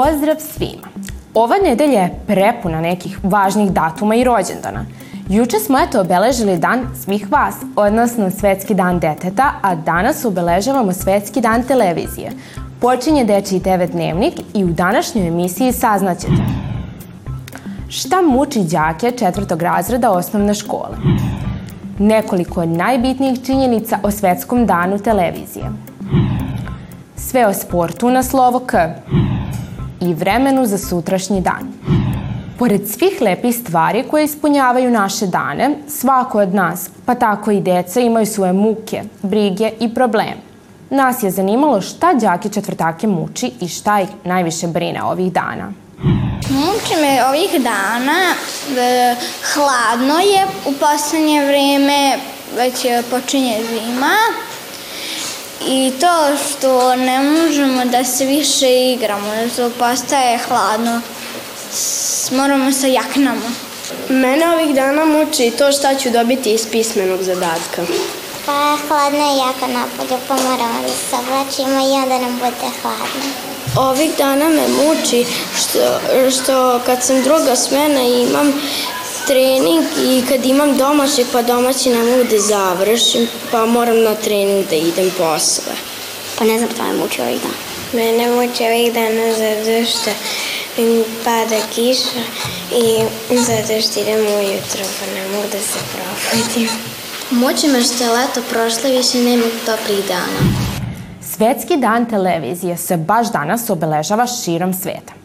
Pozdrav svima! Ova nedelja je prepuna nekih važnih datuma i rođendana. Juče smo eto obeležili dan svih vas, odnosno Svetski dan deteta, a danas obeležavamo Svetski dan televizije. Počinje Dečiji TV dnevnik i u današnjoj emisiji saznaćete šta muči đake četvrtog razreda osnovne škole. Nekoliko najbitnijih činjenica o Svetskom danu televizije. Sve o sportu na slovo K i vremenu za sutrašnji dan. Pored svih lepih stvari koje ispunjavaju naše dane, svako od nas, pa tako i deca, imaju svoje muke, brige i probleme. Nas je zanimalo šta đake četvrtake muči i šta ih najviše brine ovih dana. Muči me ovih dana, e, hladno je u poslednje vreme, već počinje zima i to što ne možemo da se više igramo, da to postaje hladno, moramo sa jaknama. Mene ovih dana muči to šta ću dobiti iz pismenog zadatka. Pa hladno je jako napolje, pa moramo da se oblačimo i onda nam bude hladno. Ovih dana me muči što, što kad sam druga smena i imam trening i kad imam domaćeg pa domaći ne mogu da završim pa moram na trening da idem posle. Pa ne znam šta me muči ovih dana. Mene muči ovih dana zato što mi pada kiša i zato što idem ujutro pa ne mogu da se probudim. Muči me što je leto prošlo i više nema toplih dana. Svetski dan televizije se baš danas obeležava širom sveta.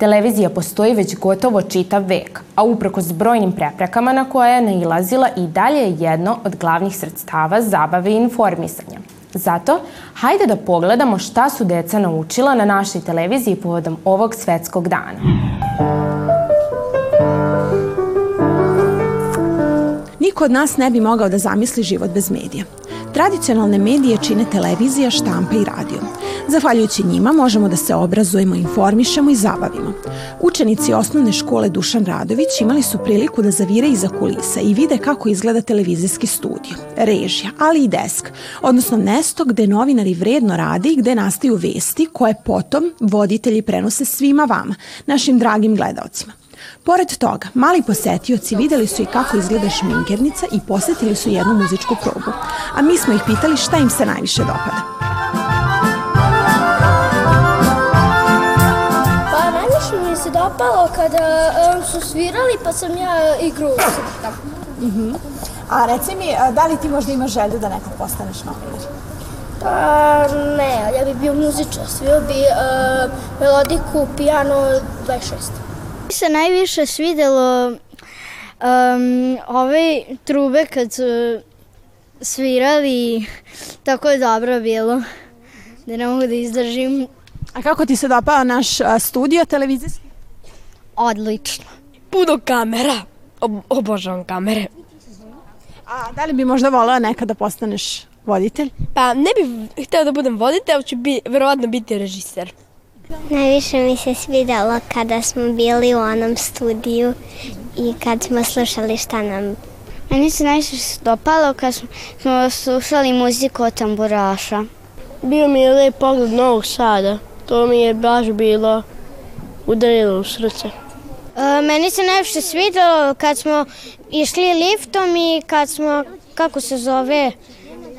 Televizija postoji već gotovo čitav vek, a uprkos brojnim preprekama na koje je nailazila i dalje je jedno od glavnih sredstava zabave i informisanja. Zato, hajde da pogledamo šta su deca naučila na našoj televiziji povodom ovog svetskog dana. Niko od nas ne bi mogao da zamisli život bez medija. Tradicionalne medije čine televizija, štampa i radio. Zahvaljujući njima možemo da se obrazujemo, informišemo i zabavimo. Učenici osnovne škole Dušan Radović imali su priliku da zavire iza kulisa i vide kako izgleda televizijski studio, režija, ali i desk, odnosno mesto gde novinari vredno rade i gde nastaju vesti koje potom voditelji prenose svima vama, našim dragim gledaocima. Pored toga, mali posetioci videli su i kako izgleda šminkernica i posetili su jednu muzičku probu. A mi smo ih pitali šta im se najviše dopada. Pa najviše mi se dopalo kada um, su svirali pa sam ja igru srtam. Uh -huh. A reci mi, da li ti možda imaš želju da nekad postaneš novinar? Pa ne, ja bih bio muzičar, svio bi uh, melodiku, piano 26 mi se najviše svidelo um, ove trube kad su svirali, tako je dobro bilo, da ne mogu da izdržim. A kako ti se dopao naš studio televizijski? Odlično. Puno kamera, Ob obožavam kamere. A da li bi možda volao nekada da postaneš voditelj? Pa ne bih hteo da budem voditelj, ali ću bi, verovatno biti režiser. Najviše mi se svidelo kada smo bili u onom studiju i kad smo slušali šta nam... Meni se najviše dopalo kad smo slušali muziku od tamburaša. Bio mi je lep pogled Novog Sada. To mi je baš bilo udarilo u srce. E, meni se najviše svidelo kad smo išli liftom i kad smo, kako se zove,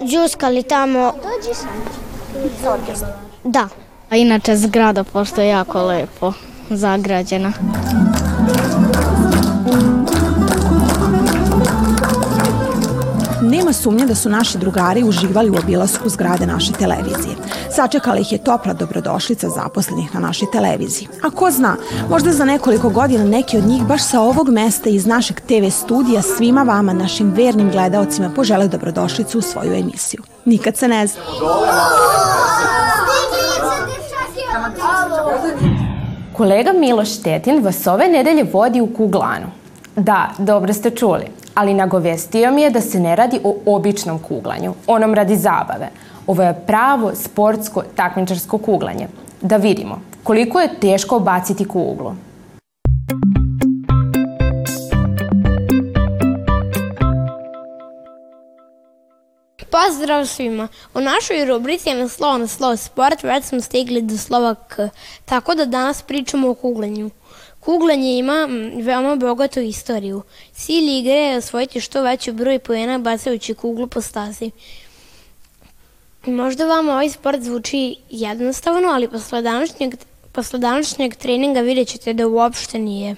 džuskali tamo. Dođi sam. Da. A inače zgrada pošto je jako lepo zagrađena. Nema sumnje da su naši drugari uživali u obilasku zgrade naše televizije. Sačekala ih je topla dobrodošlica zaposlenih na našoj televiziji. A ko zna, možda za nekoliko godina neki od njih baš sa ovog mesta iz našeg TV studija svima vama, našim vernim gledaocima, požele dobrodošlicu u svoju emisiju. Nikad se ne zna. Kolega Miloš Tetin vas ove nedelje vodi u kuglanu. Da, dobro ste čuli, ali nagovestio mi je da se ne radi o običnom kuglanju, onom radi zabave. Ovo je pravo sportsko takmičarsko kuglanje. Da vidimo koliko je teško baciti kuglu. Pozdrav svima! U našoj rubrici na slovo na slovo sport već smo stigli do slova K, tako da danas pričamo o kuglanju. Kuglanje ima veoma bogatu istoriju. Cilj igre je osvojiti što veći broj pojena bacajući kuglu po stazi. Možda vam ovaj sport zvuči jednostavno, ali posle današnjeg, posle današnjeg treninga vidjet ćete da uopšte nije.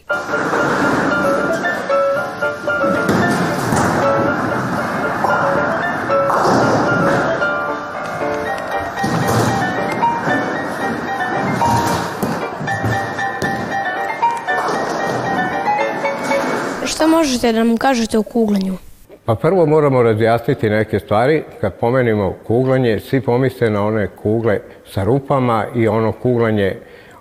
Možete da nam kažete o kuglanju? Pa prvo moramo razjasniti neke stvari. Kad pomenimo kuglanje, svi pomisle na one kugle sa rupama i ono kuglanje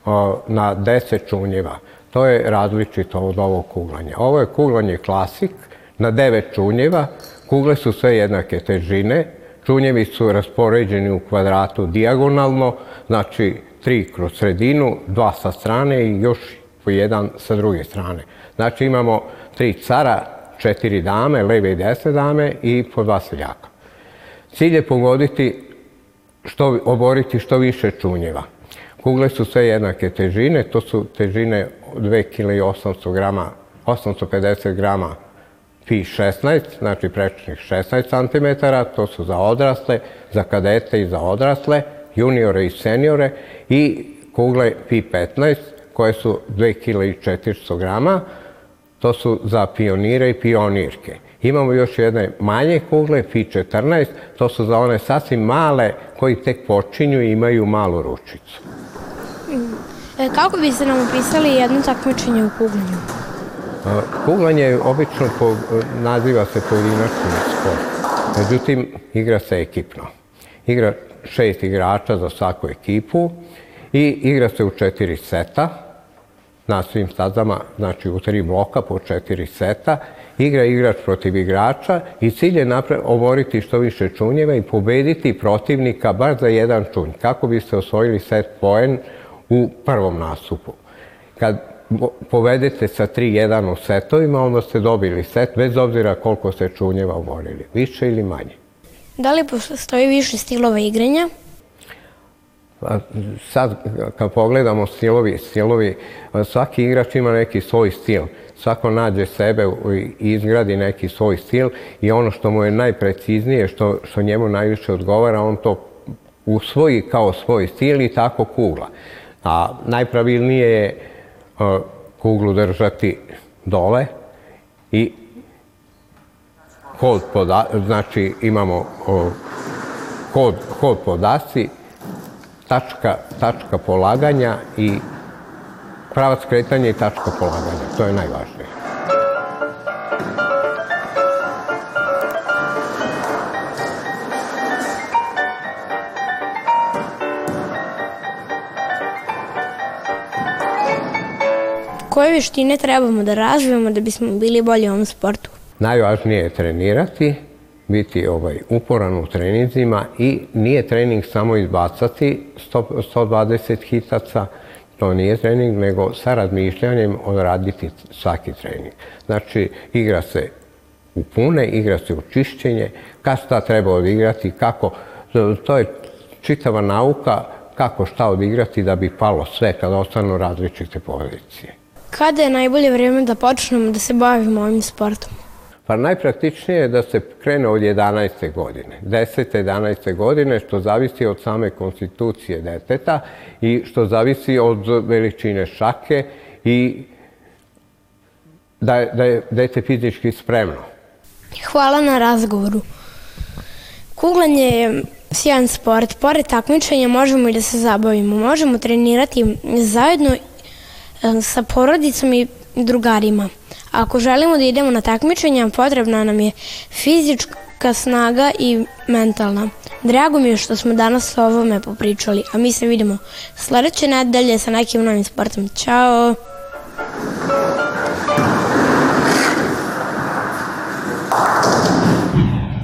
o, na deset čunjeva. To je različito od ovog kuglanja. Ovo je kuglanje klasik na devet čunjeva. Kugle su sve jednake težine. Čunjevi su raspoređeni u kvadratu dijagonalno, znači tri kroz sredinu, dva sa strane i još po jedan sa druge strane. Znači imamo tri cara, četiri dame, leve i desne dame i po dva seljaka. Cilj je pogoditi, što, oboriti što više čunjeva. Kugle su sve jednake težine, to su težine 2 kg i 800 grama, 850 grama pi 16, znači prečnih 16 cm, to su za odrasle, za kadete i za odrasle, juniore i seniore i kugle pi 15 koje su 2 kg i 400 grama, to su za pionire i pionirke. Imamo još jedne manje kugle, Fi 14, to su za one sasvim male koji tek počinju i imaju malu ručicu. E, kako biste nam opisali jedno takmičenje u kuglanju? Kuglanje je obično po, naziva se pojedinačni sport. Međutim, igra se ekipno. Igra šest igrača za svaku ekipu i igra se u četiri seta na svim stazama, znači u tri bloka po četiri seta, igra igrač protiv igrača i cilj je oboriti što više čunjeva i pobediti protivnika bar za jedan čunj, kako biste osvojili set poen u prvom nastupu. Kad povedete sa 3-1 u setovima, onda ste dobili set, bez obzira koliko ste čunjeva oborili, više ili manje. Da li postoji više stilova igranja? Sad, kad pogledamo stilovi, stilovi, svaki igrač ima neki svoj stil. Svako nađe sebe i izgradi neki svoj stil i ono što mu je najpreciznije, što, što njemu najviše odgovara, on to usvoji kao svoj stil i tako kugla. A najpravilnije je kuglu držati dole i hod poda, znači imamo hod, hod podasci, tačka, tačka polaganja i pravac kretanja i tačka polaganja. To je najvažnije. Koje veštine trebamo da razvijemo da bismo bili bolji u ovom sportu? Najvažnije je trenirati, biti ovaj, uporan u treninzima i nije trening samo izbacati 100, 120 hitaca, to nije trening, nego sa razmišljanjem odraditi svaki trening. Znači, igra se u pune, igra se u čišćenje, kad šta treba odigrati, kako, to je čitava nauka kako šta odigrati da bi palo sve kad ostanu različite pozicije. Kada je najbolje vrijeme da počnemo da se bavimo ovim sportom? Pa najpraktičnije je da se krene od 11. godine, 10. 11. godine, što zavisi od same konstitucije deteta i što zavisi od veličine šake i da je, da je dete fizički spremno. Hvala na razgovoru. Kuglanje je sjajan sport. Pored takmičenja možemo i da se zabavimo. Možemo trenirati zajedno e, sa porodicom i drugarima. Ako želimo da idemo na takmičenja, potrebna nam je fizička snaga i mentalna. Drago mi je što smo danas o ovome popričali, a mi se vidimo sledeće nedelje sa nekim novim sportom. Ćao!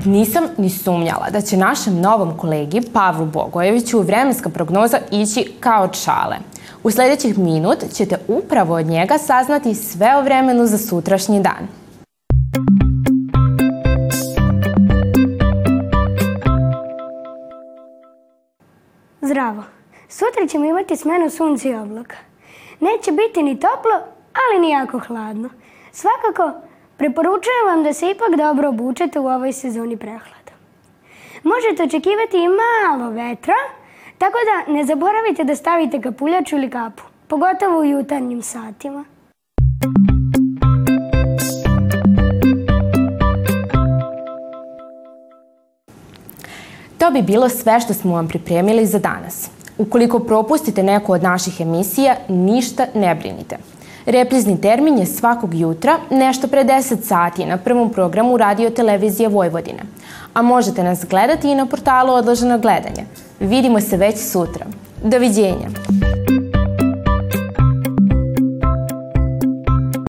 Nisam ni sumnjala da će našem novom kolegi Pavlu Bogojeviću vremenska prognoza ići kao čale. U sledećih minut ćete upravo od njega saznati sve o vremenu za sutrašnji dan. Zdravo! Sutra ćemo imati smenu sunca i oblaka. Neće biti ni toplo, ali ni jako hladno. Svakako, preporučujem vam da se ipak dobro obučete u ovoj sezoni prehlada. Možete očekivati i malo vetra, tako da ne zaboravite da stavite kapuljaču ili kapu, pogotovo u jutarnjim satima. To bi bilo sve što smo vam pripremili za danas. Ukoliko propustite neku od naših emisija, ništa ne brinite. Reprizni termin je svakog jutra, nešto pre 10 sati na prvom programu Radio Televizije Vojvodine. A možete nas gledati i na portalu Odloženo gledanje. Vidimo se već sutra. Doviđenja!